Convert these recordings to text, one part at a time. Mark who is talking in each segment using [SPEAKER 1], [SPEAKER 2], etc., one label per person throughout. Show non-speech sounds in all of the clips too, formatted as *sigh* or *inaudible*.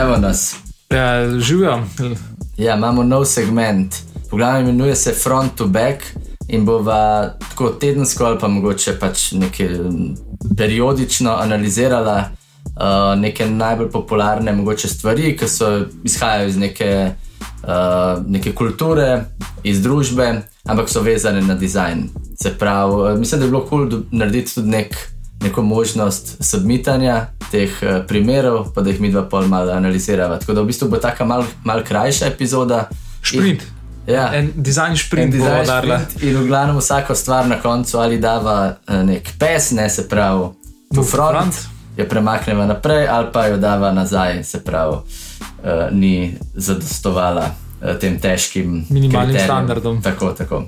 [SPEAKER 1] Evo nas.
[SPEAKER 2] Ja, Živijo.
[SPEAKER 1] Ja, imamo nov segment. V glavnem imenuje se Front to Back in bova tako tedensko ali pa mogoče pač nekaj periodično analizirala uh, neke najbolj popularne mogoče stvari, ki so izhajajo iz neke, uh, neke kulture, iz družbe, ampak so vezane na dizajn. Se pravi, uh, mislim, da je bilo kul cool narediti tudi nek, neko možnost submitanja teh uh, primerov, pa da jih mi dva pol malo analizirava. Tako da v bistvu bo taka mal, mal krajša epizoda.
[SPEAKER 2] Šprint.
[SPEAKER 1] In, ja.
[SPEAKER 2] En dizajn šprint,
[SPEAKER 1] In
[SPEAKER 2] bo
[SPEAKER 1] dizajn sprint in v glavnem vsako stvar na koncu ali dava eh, nek pes, ne se pravi,
[SPEAKER 2] to
[SPEAKER 1] front,
[SPEAKER 2] front.
[SPEAKER 1] jo premaknemo naprej, ali pa jo dava nazaj, se pravi, uh, ni zadostovala uh, tem težkim
[SPEAKER 2] Minimalnim
[SPEAKER 1] kriterijem.
[SPEAKER 2] standardom.
[SPEAKER 1] Tako, tako.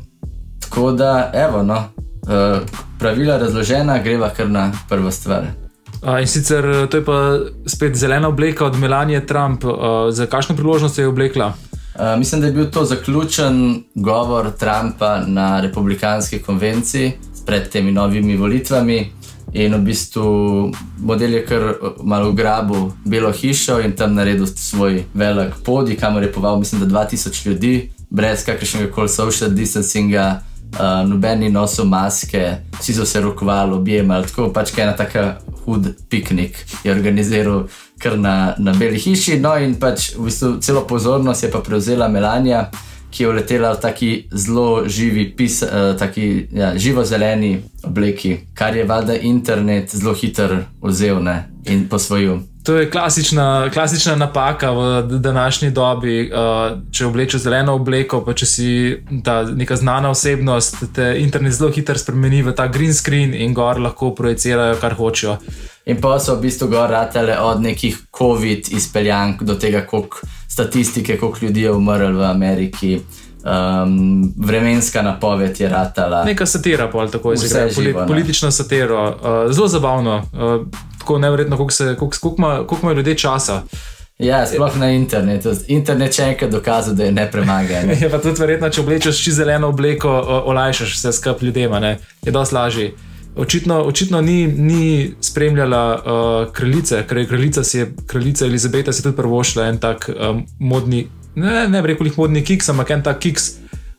[SPEAKER 1] Tako da, evo, no, uh, pravila razložena, greva kar na prvo stvar.
[SPEAKER 2] Uh, in sicer eh, to je pa spet zelena obleka od Melanije Trump. Uh, za kakšno priložnost je oblekla?
[SPEAKER 1] Uh, mislim, da je bil to zaključen govor Trumpa na republikanski konvenciji pred temi novimi volitvami. In v bistvu model je kar malo ugrabil Belo hišo in tam naredil svoj velik podij, kamor je poval, mislim, da 2000 ljudi, brez kakršnega koli social distancinga, uh, noben ni nosil maske, vsi so se rokovali, objemali, tako pač ena taka hud piknik je organiziral kar na, na Beli hiši. No, in pač v bistvu celo pozornost je pa prevzela Melania, ki je uletela v taki zelo živi, pis, uh, taki ja, živo-zeleni obleki, kar je valjda internet zelo hiter vzel ne, in posvojil.
[SPEAKER 2] To je klasična, klasična napaka v današnji dobi. Uh, če oblečeš zeleno obleko, pa če si ta neka znana osebnost, te internet zelo hitro spremeni v ta green screen in gor lahko projicirajo, kar hočejo.
[SPEAKER 1] In pa so v bistvu gor ratele od nekih COVID izpeljank do tega, koliko statistike, koliko ljudi je umrlo v Ameriki. Um, vremenska napoved je ratala.
[SPEAKER 2] Neka satira, pol tako
[SPEAKER 1] Vse
[SPEAKER 2] izgleda, poli,
[SPEAKER 1] živo, ne.
[SPEAKER 2] politična satira, uh, zelo zabavno, uh, tako nevrjetno, koliko, se, koliko, koliko, ima, koliko imajo ljudje časa.
[SPEAKER 1] Ja, sploh na internetu. Internet še enkrat dokazal, da je nepremagan. *laughs*
[SPEAKER 2] Je pa tudi verjetno, če oblečeš čisto zeleno obleko, olajšaš vse skupaj ljudem, ne? je dosti lažje. Očitno, očitno ni, ni spremljala uh, kraljice, ker je kraljica, si je, kraljica Elizabeta si tudi prvošla en tak um, modni, ne, ne bi rekel modni kiks, ampak en tak kiks,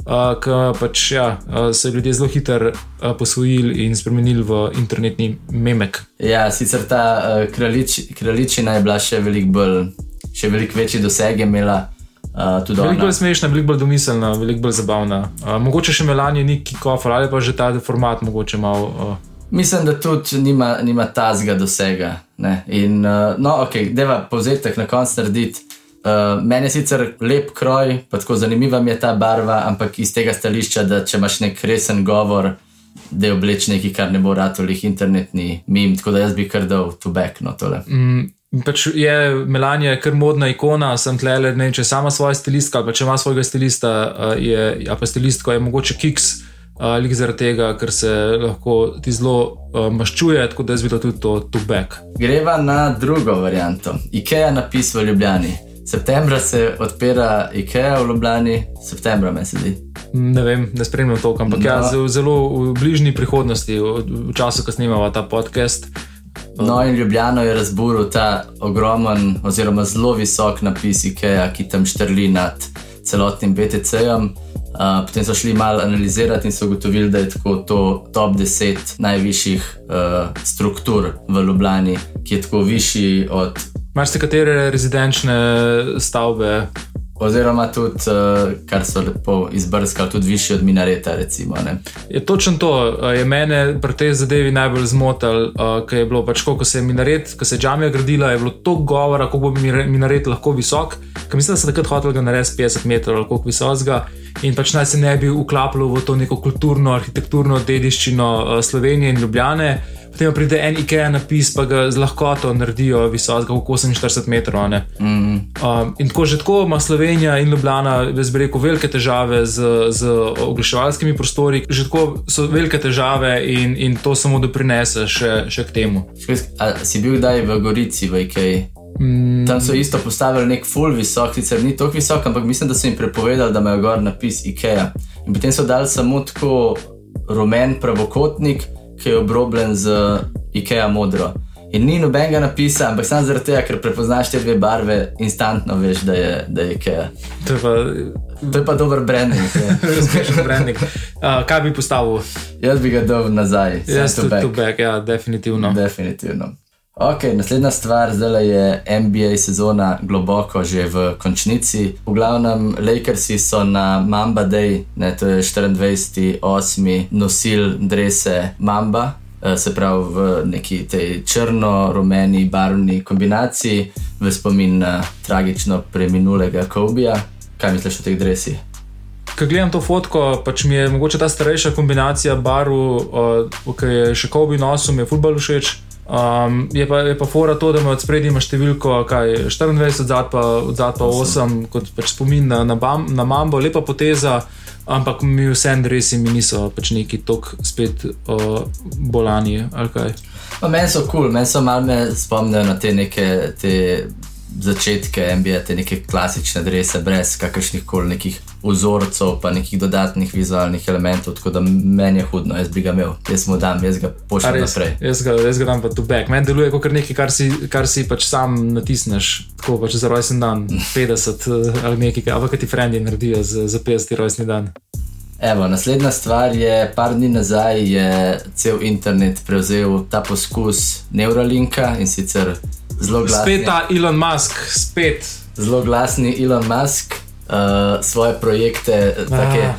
[SPEAKER 2] uh, ki pač ja, uh, so ljudje zelo hitro uh, posvojili in spremenili v internetni memek.
[SPEAKER 1] Ja, sicer ta uh, kraljič, kraljičina je bila še veliko bolj, še veliko večji doseg je imela. Uh,
[SPEAKER 2] Veliko bolj smešna, veliko bolj domiselna, veliko bolj zabavna. Uh, mogoče še Melanie ni kikof ali pa že ta format, mogoče malo. Uh,
[SPEAKER 1] Mislim, da tudi nima, nima tazga dosega. Ne? In, uh, no, ok, deva povzetek na koncu narediti. Uh, meni je sicer lep kroj, pa tako zanimiva mi je ta barva, ampak iz tega stališča, da če imaš nek resen govor, da je obleč nekaj, kar ne bo ratolih internetni mim, tako da jaz bi kar dal tu back no tole.
[SPEAKER 2] Mm, Pač je Melanija je kar modna ikona, sem tle, le, ne vem, če je sama svoja stilistka ali pa če ima svojega stilista, uh, je, a pa stilistko je mogoče kiks, uh, lik zaradi tega, ker se lahko ti zelo uh, maščuje, tako da bi dal tudi to to back.
[SPEAKER 1] Greva na drugo varianto. IKEA napis v Ljubljani. Septembra se odpira IKEA v Ljubljani, septembra me se zdi.
[SPEAKER 2] Ne vem, ne spremljam to, ampak no. ja,
[SPEAKER 1] No.
[SPEAKER 2] z- zelo v bližnji prihodnosti, v, v času, ko snemamo ta podcast.
[SPEAKER 1] No, in Ljubljano je razburil ta ogromen, oziroma zelo visok napis IKEA, ki tam štrli nad celotnim BTC-jem. Uh, potem so šli malo analizirati in so ugotovili, da je tako to top 10 najvišjih uh, struktur v Ljubljani, ki je tako višji od,
[SPEAKER 2] Imaš se katere rezidenčne stavbe,
[SPEAKER 1] oziroma tudi, uh, kar so lepo izbrskali, tudi višji od Minareta. Recimo, ne.
[SPEAKER 2] Je točno to, je mene pri tej zadevi najbolj zmotil, uh, ker je bilo pač, ko se je minaret, ko se je džamija gradila, je bilo toliko govora, kako bo minaret lahko visok. Ker mislim, da so takrat hoteli ga narediti 50 metrov ali koliko visokega. In pač naj se ne bi uklapljalo v to neko kulturno, arhitekturno dediščino Slovenije in Ljubljane. Potem pride en IKEA napis, pa ga z lahkoto naredijo visokega, kako 48 metrov.
[SPEAKER 1] Mm.
[SPEAKER 2] Um, in tako že tako ima Slovenija in Ljubljana, jaz bi rekel, velike težave z, z oglaševalskimi prostori, že tako so velike težave in, in to samo doprinese še, še k temu.
[SPEAKER 1] A si bil kdaj v Gorici, v IKEA?
[SPEAKER 2] Mm,
[SPEAKER 1] Tam so isto postavili nek full visok, sicer ni tako visok, ampak mislim, da so jim prepovedali, da imajo gor napis IKEA. In potem so dali samo tako rumen pravokotnik, ki je obrobljen z IKEA modro. In ni nobenega napisa, ampak samo zaradi tega, ker prepoznaš te dve barve, instantno veš, da je, da je IKEA.
[SPEAKER 2] To je pa
[SPEAKER 1] To je pa dober branding. ja. *laughs*
[SPEAKER 2] uspešen branding. Uh, kaj bi postavil?
[SPEAKER 1] Jaz bi ga dal nazaj,
[SPEAKER 2] Jaz
[SPEAKER 1] to back.
[SPEAKER 2] back, ja, definitivno.
[SPEAKER 1] Definitivno. Ok, naslednja stvar, zdaj je NBA sezona globoko že v končnici. V glavnem, Lakersi so na Mamba Day, ne, to je 24.8. nosil drese Mamba, eh, se pravi v neki tej črno-rumeni barvni kombinaciji, v spomin na tragično preminulega Kobija. Kaj misliš o teh dresih?
[SPEAKER 2] Ko gledam to fotko, pač mi je mogoče ta starejša kombinacija barv, uh, ki je še kobi nosil, mi je futbol všeč. Um, je, pa, je pa fora to, da ima od sprednji ima številko kaj, 24, od zadaj pa, zadaj pa 8, kot pač spomin na, na, bam, na Mambo, lepa poteza, ampak mi vse dresi mi niso pač neki tok spet uh, bolani
[SPEAKER 1] meni so kul, cool. meni so malo me spomnijo na te neke te začetke NBA, te neke klasične drese, brez kakršnih koli nekih vzorcev, pa nekih dodatnih vizualnih elementov. Tako da meni je hudno, jaz bi ga imel, jaz mu dam, jaz ga pošljem
[SPEAKER 2] res,
[SPEAKER 1] naprej.
[SPEAKER 2] Jaz ga, jaz ga dam pa tu back. Meni deluje kot nekaj, kar si, kar si pač sam natisneš, tako pač za rojsten dan, *laughs* 50 eh, ali nekaj, ampak kaj ti frendi naredijo za, za 50 rojstni dan.
[SPEAKER 1] Evo, naslednja stvar je, par dni nazaj je cel internet prevzel ta poskus Neuralinka in sicer zelo glasni.
[SPEAKER 2] Spet ta Elon Musk, spet.
[SPEAKER 1] zelo glasni Elon Musk uh, svoje projekte, uh, take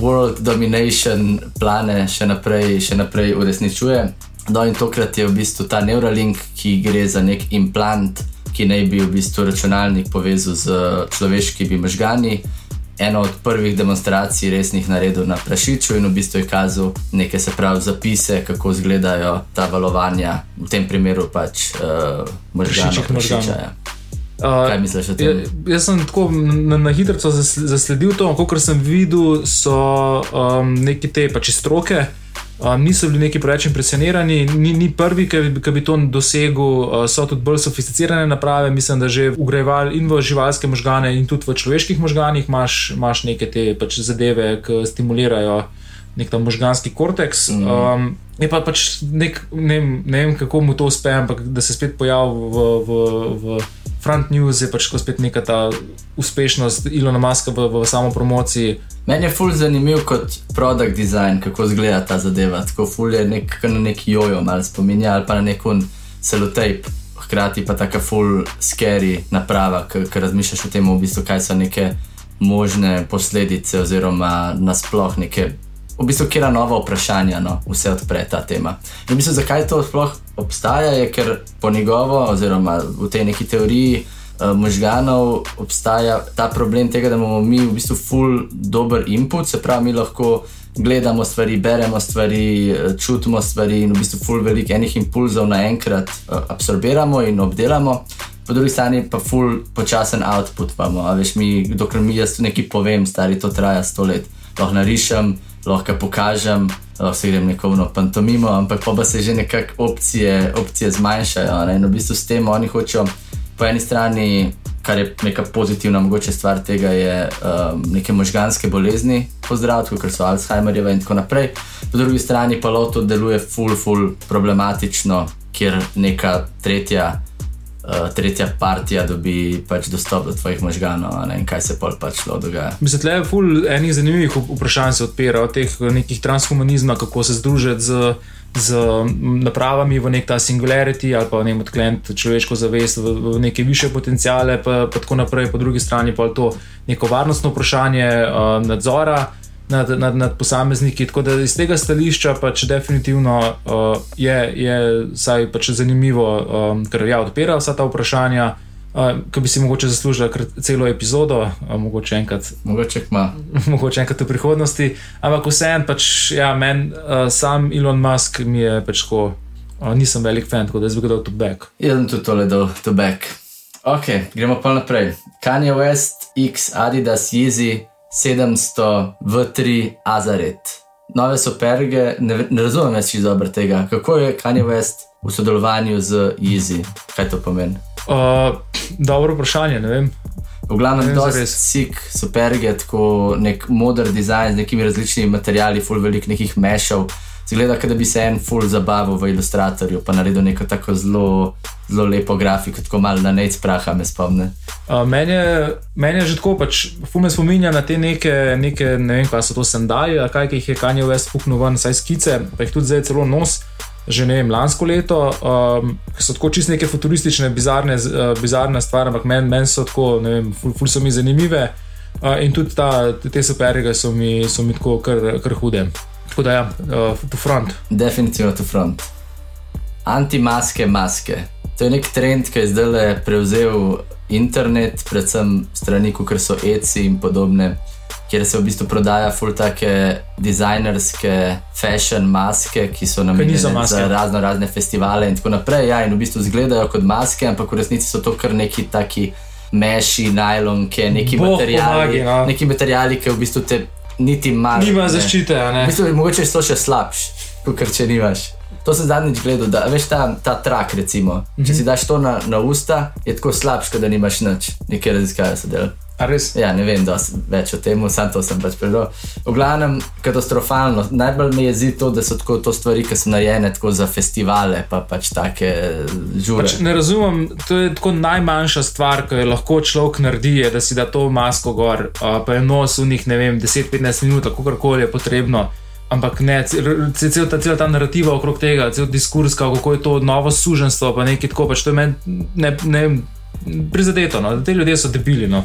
[SPEAKER 1] world domination plane še naprej, še naprej uresničuje. No, in tokrat je v bistvu ta Neuralink, ki gre za nek implant, ki naj bi v bistvu računalnik povezal z človeškimi možgani. Eno od prvih demonstracij resnih naredil na prašiču in v bistvu je kazal neke se pravi zapise, kako izgledajo ta valovanja, v tem primeru pač uh, možganov. prašiča. Ja.
[SPEAKER 2] Uh,
[SPEAKER 1] Kaj misliš o tem?
[SPEAKER 2] Ja, jaz sem tako na, na hitro zasl- zasledil to, kot sem videl, so um, neki te pač stroke. Um, niso bili neki preveč impresionirani, ni, ni prvi, ki bi, ki bi to dosegel, uh, so tudi bolj sofisticirane naprave. Mislim, da že ugrajevali in v živalske možgane, in tudi v človeških možganih imaš, imaš neke te pač zadeve, ki stimulirajo nek ta možganski korteks. Um, je pa pač nek, ne, ne vem, kako mu to uspe, ampak da se spet pojavi v, v, v front news, je pač ko spet neka ta uspešnost Ilona Maska v, v samo promociji.
[SPEAKER 1] Meni je ful zanimiv kot produkt design, kako izgleda ta zadeva. Tako ful je nek, na nek jojo, malo spominja ali pa na nek celotape. Hkrati pa tako ful scary naprava, ker razmišljaš o tem, v bistvu, kaj so neke možne posledice, oziroma nasploh neke, v bistvu, kera nova vprašanja, no, vse odpre ta tema. In v bistvu, zakaj to sploh obstaja, je ker po njegovo, oziroma v tej neki teoriji uh, možganov obstaja ta problem tega, da imamo mi v bistvu full dober input, se pravi, mi lahko gledamo stvari, beremo stvari, eh, čutimo stvari in v bistvu full veliko enih impulzov naenkrat uh, absorbiramo in obdelamo. Po drugi strani pa full počasen output imamo, veš mi, dokler mi jaz nekaj povem, stari to traja sto let. Lahko narišem, lahko pokažem, lahko grem neko no pantomimo, ampak pa, se že nekako opcije, opcije zmanjšajo. Ne? In v bistvu s tem oni hočejo po eni strani, kar je neka pozitivna mogoče stvar tega, je um, neke možganske bolezni pozdraviti, kot so Alzheimerjeva in tako naprej. Po drugi strani pa loto deluje ful, ful problematično, kjer neka tretja. Uh, tretja partija dobi pač dostop do tvojih možganov, ne, in kaj se pol pač lo dogaja.
[SPEAKER 2] Mislim, da je ful enih zanimivih vp- vprašanj se odpira, od teh nekih transhumanizma, kako se združiti z, z napravami v nek ta singularity ali pa ne vem, odkleniti človeško zavest v, v neke više potencijale, pa, pa tako naprej, po drugi strani pa to neko varnostno vprašanje uh, nadzora. Nad, nad, nad posamezniki. Tako da iz tega stališča pač definitivno uh, je, je saj pač zanimivo, um, ker ja, odpira vsa ta vprašanja, uh, ki bi si mogoče zaslužila celo epizodo, uh, mogoče enkrat
[SPEAKER 1] Mogoče *laughs*
[SPEAKER 2] mogoče enkrat v prihodnosti. Ampak vseeno, pač, ja, meni uh, sam Elon Musk mi je pač tako, uh, nisem velik fan, tako da jaz bi ga dal tu back.
[SPEAKER 1] Jaz sem tudi tole dal, to back. Ok, gremo pa naprej. Kanye West, X, Adidas, Yeezy, 700 V3 Azaret. Nove superge, ne, ne razumem več čisto dobro tega. Kako je Kanye West v sodelovanju z Yeezy? Kaj to pomeni?
[SPEAKER 2] Uh, dobro vprašanje, ne vem.
[SPEAKER 1] V glavnem, dosti
[SPEAKER 2] zares.
[SPEAKER 1] sik, superge, tako nek modern dizajn z nekimi različnimi materiali, full velik nekih mešov. Zgleda, da bi se en full zabaval v ilustratorju, pa naredil neko tako zelo, zelo lepo grafiko, tako malo na nec praha me spomne.
[SPEAKER 2] Meni je, men je že tako, pač, ful me spominja na te neke, neke ne vem, kaj so to ali kaj ki jih je Kanye West puknil ven, saj skice, pa jih tudi zdaj celo nos. Že ne vem, lansko leto, um, so tako čist neke futuristične, bizarne, uh, bizarne stvari, ampak meni men so tako, ne vem, ful, ful so mi zanimive. Uh, in tudi ta, te superige so mi, so mi tako kar, kar hude. Tako da, ja, uh, to front.
[SPEAKER 1] Definitivno to front. Antimaske, maske. To je nek trend, ki je zdaj le prevzel internet, predvsem strani, kot so ECI in podobne, kjer se v bistvu prodaja full take dizajnerske fashion maske, ki so namenjene za razno razne festivale in tako naprej. Ja, in v bistvu izgledajo kot maske, ampak v resnici so to kar neki taki meši, najlonke, neki materijali,
[SPEAKER 2] no.
[SPEAKER 1] neki materijali, ki v bistvu te niti malo.
[SPEAKER 2] Nima zaščite, a ne.
[SPEAKER 1] V bistvu, mogoče to še slabš, kot če nimaš. To sem zadnjič gledal, da veš ta, ta trak, recimo. Če
[SPEAKER 2] Mhm.
[SPEAKER 1] si daš to na, na usta, je tako slabš, kot da nimaš nič. Nekaj raziskave so delali. Ja, ne vem dosti več o tem, sam to sem pač prebral. V glavnem, katastrofalno. Najbolj me jezi to, da so tako to stvari, ki so narejene tako za festivale, pa pač take žure.
[SPEAKER 2] Pač ne razumem, to je tako najmanjša stvar, ki jo lahko človek naredi, je, da si da to masko gor, pa je nos v njih, ne vem, 10-15 minut, kako koli je potrebno. Ampak ne, cel, cel, ta, cel ta narativa okrog tega, cel diskurs, kako je to novo suženstvo, pa nekaj tako, pač to je meni ne, ne vem, prizadeto. No. Te ljudje so debili. No.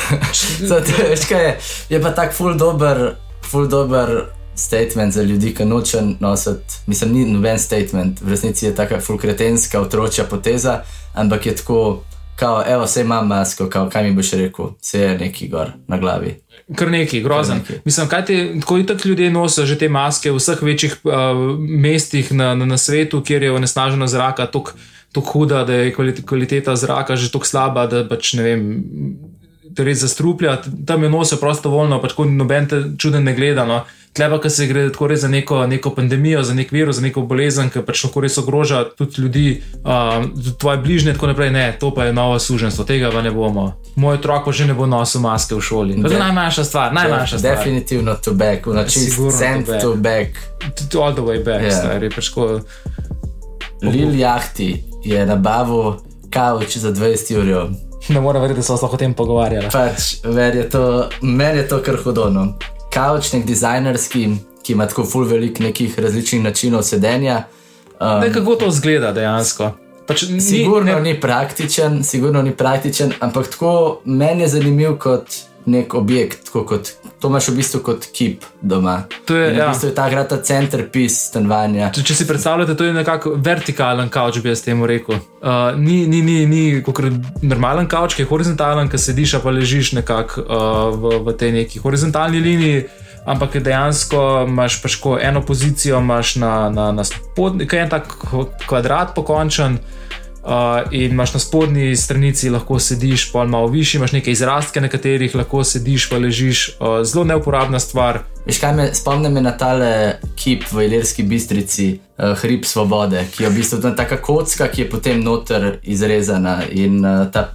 [SPEAKER 2] *laughs*
[SPEAKER 1] Veš, kaj je, je pa tak full dober, full dober statement za ljudi, ki noče nositi. Mislim, ni noben statement, v resnici je taka full kretenska, otročja poteza, ampak je tako, kao, evo, vse imam masko, kao, kaj mi boš rekel, vse je neki gor na glavi.
[SPEAKER 2] Kar neki, grozen.
[SPEAKER 1] Kar neki.
[SPEAKER 2] Mislim, kaj ti, tako in tako ljudje nosijo že te maske v vseh večjih uh, mestih na, na, na svetu, kjer je onesnažena zraka tako tako huda, da je kvalit- kvaliteta zraka že tako slaba, da pač ne vem. te Res zastruplja, tam je nosijo prostovoljno, pač noben te čuden ne gleda. No. Tleba, ki se gre tako res za neko, neko pandemijo, za nek virus, za neko bolezen, ki pač lahko res ogroža tudi ljudi, uh, tvoje bližnje, tako naprej. Ne, to pa je novo suženstvo, tega pa ne bomo. Moj otrok pa že ne bo nosil maske v šoli. To je najmanjša stvar, najmanjša stvar.
[SPEAKER 1] Definitivno to back, znači
[SPEAKER 2] Sigurno
[SPEAKER 1] send
[SPEAKER 2] to back. Tudi All the way back,
[SPEAKER 1] Ja.
[SPEAKER 2] yeah. stari. Pač ko,
[SPEAKER 1] Lil Jahti je nabavil kavč za 20 ur.
[SPEAKER 2] ne morem verjeti, da so se lahko o tem pogovarjali.
[SPEAKER 1] Pač, meni je to, meni je to kar hudono. Kavč nek dizajnerski, ki ima tako full velik nekih različnih načinov sedenja. Um,
[SPEAKER 2] Ne, kako to zgleda dejansko? Pač, ni,
[SPEAKER 1] Sigurno
[SPEAKER 2] ne,
[SPEAKER 1] ni praktičen, sigurno ni praktičen, ampak tako meni je zanimiv kot nek objekt, kot to imaš v bistvu kot kip doma.
[SPEAKER 2] To je,
[SPEAKER 1] In
[SPEAKER 2] ja.
[SPEAKER 1] v bistvu je ta grata centerpiece stanovanja.
[SPEAKER 2] Če, če si predstavljate, to je nekako vertikalen kavč, bi jaz temu rekel. Uh, ni ni, ni, ni kot normalen kavč, ki je horizontalen, ki sediš pa ležiš nekako uh, v, v tej neki horizontalni liniji. Ampak dejansko imaš pač eno pozicijo, imaš na, na, na spodnji, ki je en tak kvadrat pokončen, uh, in imaš na spodnji stranici lahko sediš, pa malo višji, imaš neke izrastke, na katerih lahko sediš, pa ležiš. Uh, zelo neuporabna stvar.
[SPEAKER 1] Veš kaj me spomni me na tale kip v Ilirski bistrici, uh, hrib svobode, ki je v bistvu taka kocka, ki je potem noter izrezana in uh, ta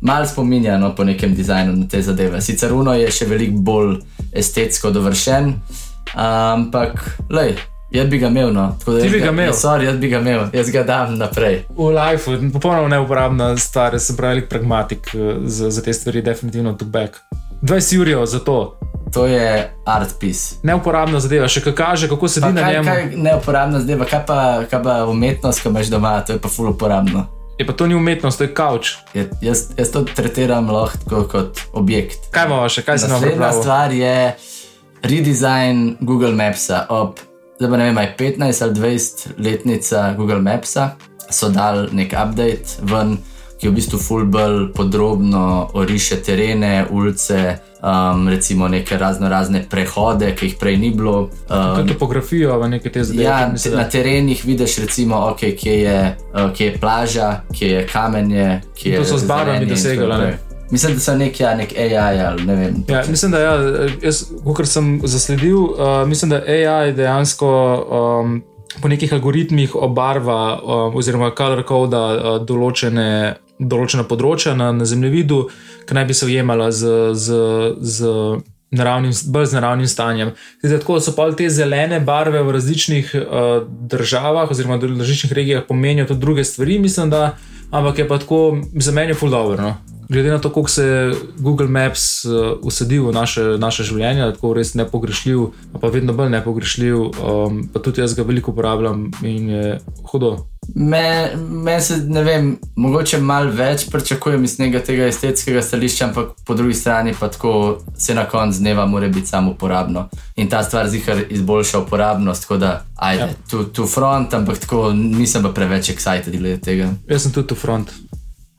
[SPEAKER 1] mal spominja no, po nekem dizajnu na te zadeve. Sicer Uno je še veliko bolj estetsko dovršen, ampak lej. Jaz bi ga imel, no. Tako
[SPEAKER 2] Ti bi ga imel?
[SPEAKER 1] Ja, sorry, jaz bi ga imel, jaz ga dam naprej.
[SPEAKER 2] V lifeu, popolnoma neuporabna stvar, sem pravi pragmatik eh, za, za te stvari, definitivno to back. 20 ur za to,
[SPEAKER 1] To je art piece.
[SPEAKER 2] neuporabna zadeva, še kaj kaže, kako sedi
[SPEAKER 1] Pa
[SPEAKER 2] na
[SPEAKER 1] neuporabno zdaj, pa kaj pa, kaj pa umetnost, ki imaš doma, to je pa ful uporabno.
[SPEAKER 2] Je pa to ni umetnost, to je kavč.
[SPEAKER 1] Je- Jaz, jaz to tretiram lahko kot objekt.
[SPEAKER 2] Kaj imamo še, kaj si nam
[SPEAKER 1] Naslednja
[SPEAKER 2] pripravil?
[SPEAKER 1] stvar je redesign Google Mapsa. Ob zdaj pa ne vem, ali 15 ali 20 letnica Google Mapsa so dal nek update ven, ki v bistvu full bolj podrobno oriše terene, ulice, um, recimo neke razno razne prehode, ki jih prej ni bilo. Um,
[SPEAKER 2] topografijo, v neke te zadeve.
[SPEAKER 1] Ja, te,
[SPEAKER 2] mislim,
[SPEAKER 1] na terenih vidiš, recimo, okay, kje, je, uh, kje je plaža, kje je kamenje. Kje
[SPEAKER 2] To so
[SPEAKER 1] je
[SPEAKER 2] z barvami
[SPEAKER 1] zelenje Mislim, da so nek, ja, nek AI ali ne vem.
[SPEAKER 2] Ja, mislim, da ja, jaz, kot sem zasledil, uh, mislim, da AI dejansko um, po nekih algoritmih obarva um, oziroma color code uh, določene, določena področja na, na zemljevidu, ki naj bi se ujemala z, z, z naravnim, bolj z naravnim stanjem. Zdaj, tako so pa te zelene barve v različnih uh, državah oziroma v različnih regijah pomenijo tudi druge stvari, mislim, da, ampak je pa tako, za meni je full dobro. No? Glede na to, kako se Google Maps uh, usadil v naše, naše življenje, tako res nepogrešljiv, pa vedno bolj nepogrešljiv, um, pa tudi jaz ga veliko uporabljam in je hudo.
[SPEAKER 1] Meni me se, ne vem, mogoče malo več pričakujem iz tega estetskega stališča, ampak po drugi strani pa tako se na koncu dneva mora biti samo uporabno. In ta stvar zihar izboljša uporabnost, tako da ajde, ja. tu, tu front, ampak tako nisem pa preveč excited glede tega.
[SPEAKER 2] Jaz sem tudi tu front.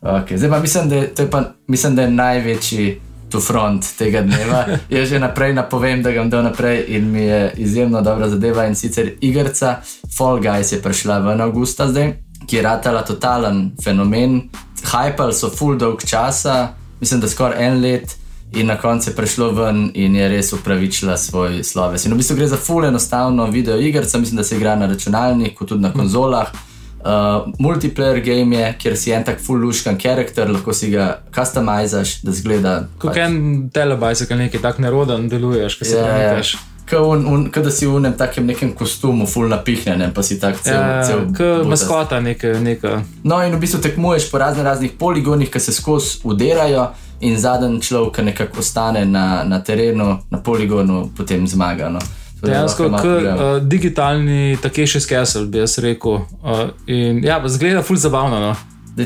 [SPEAKER 1] Okay. Zdaj pa mislim, da je, pa, mislim, da je največji tu front tega dneva. *laughs* Jaz že naprej napovem, da ga bom dal naprej in mi je izjemno dobra zadeva. In sicer igrica Fall Guys je prišla v avgusta zdaj, ki je ratala totalen fenomen. Hypal so full dolg časa, mislim, da skoraj en let. In na koncu je prišlo ven in je res upravičila svoj sloves. In v bistvu gre za full enostavno video igrico, mislim, da se igra na računalniku, tudi na konzolah. Mm. Uh, multiplayer game je, kjer si en tak full-luškan karakter, lahko si ga customizaš, da zgleda.
[SPEAKER 2] Kot pač. en telebajs, ki nekaj tak neroden deluješ, ki se ga
[SPEAKER 1] ja, nekajš. Kot da si v enem takem nekem kostumu, full napihnjen, pa si tak cel. Ja, cel
[SPEAKER 2] kot maskota neka, neka.
[SPEAKER 1] No, in v bistvu tekmuješ po razno raznih poligonih, ki se skozi udirajo, in zadnji človek, ki nekako ostane na, na terenu, na poligonu, potem zmaga. No.
[SPEAKER 2] Dejansko, kot uh, digitalni takeši skesel, bi jaz rekel. Uh, in ja, zgleda ful zabavno. No.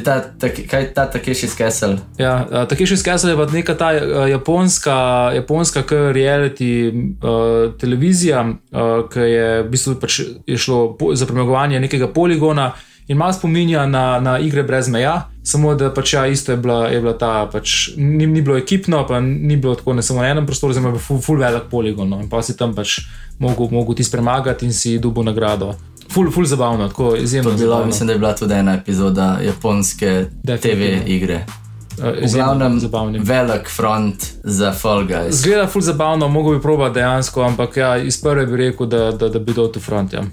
[SPEAKER 1] Ta, ta, kaj je ta takeši skesel?
[SPEAKER 2] Ja, uh, takeši skesel je pa neka ta uh, japonska, japonska reality uh, televizija, uh, ki je v bistvu pač je šlo po, za premagovanje nekega poligona in malo spominja na, na igre brez meja, samo da pač ja, isto je bila, je bila ta, pač, ni, ni bilo ekipno, pa ni bilo tako ne samo na enem prostoru, zelo je bil full, full velik poligon. No, in pa si tam pač mogel, mogel ti premagati in si dubo nagrado. Ful, ful zabavno, tako izjemno.
[SPEAKER 1] Bilo, mislim, da je bila tudi ena epizoda japonske Definitivno. TV igre. Uh, v glavnem, velik front za Fall Guys.
[SPEAKER 2] Zgleda ful zabavno, mogo bi proba dejansko, ampak ja, iz prve bi rekel, da, da, da bi dal tu front. Ja.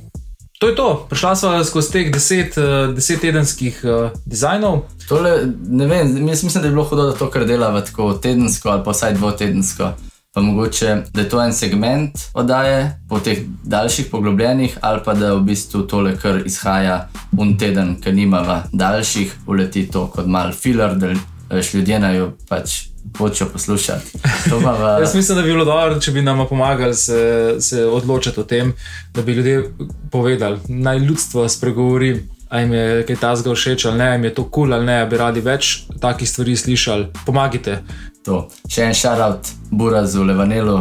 [SPEAKER 2] To je to, prišla smo skozi teh deset, uh, deset tedenskih uh, dizajnov.
[SPEAKER 1] Tole, ne vem, mislim, da je bilo hudo, da to kar delava tako tedensko ali pa vsaj dvotedensko. Pa mogoče, da je to en segment oddaje po teh daljših poglobljenih, ali pa da v bistvu tole kar izhaja un teden, ker nimava daljših, uleti to kot mal filar, da veš, ljudje naj jo pač hočejo poslušati. *laughs*
[SPEAKER 2] V... Jaz mislim, da bi bilo dobro, če bi nam pomagali se, se odločiti o tem, da bi ljudje povedali, naj ljudstvo spregovori. A jim je kaj ta zgolj všeč ali ne, jim je to kul cool ali ne, bi radi več takih stvari slišali. Pomagite.
[SPEAKER 1] To. Še en šarout, burazu, levanelu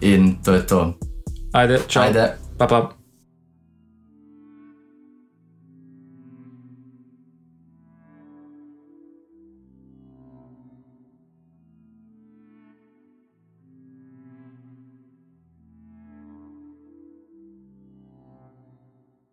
[SPEAKER 1] in to je to.
[SPEAKER 2] Ajde, čau.
[SPEAKER 1] Ajde.
[SPEAKER 2] Pa pa.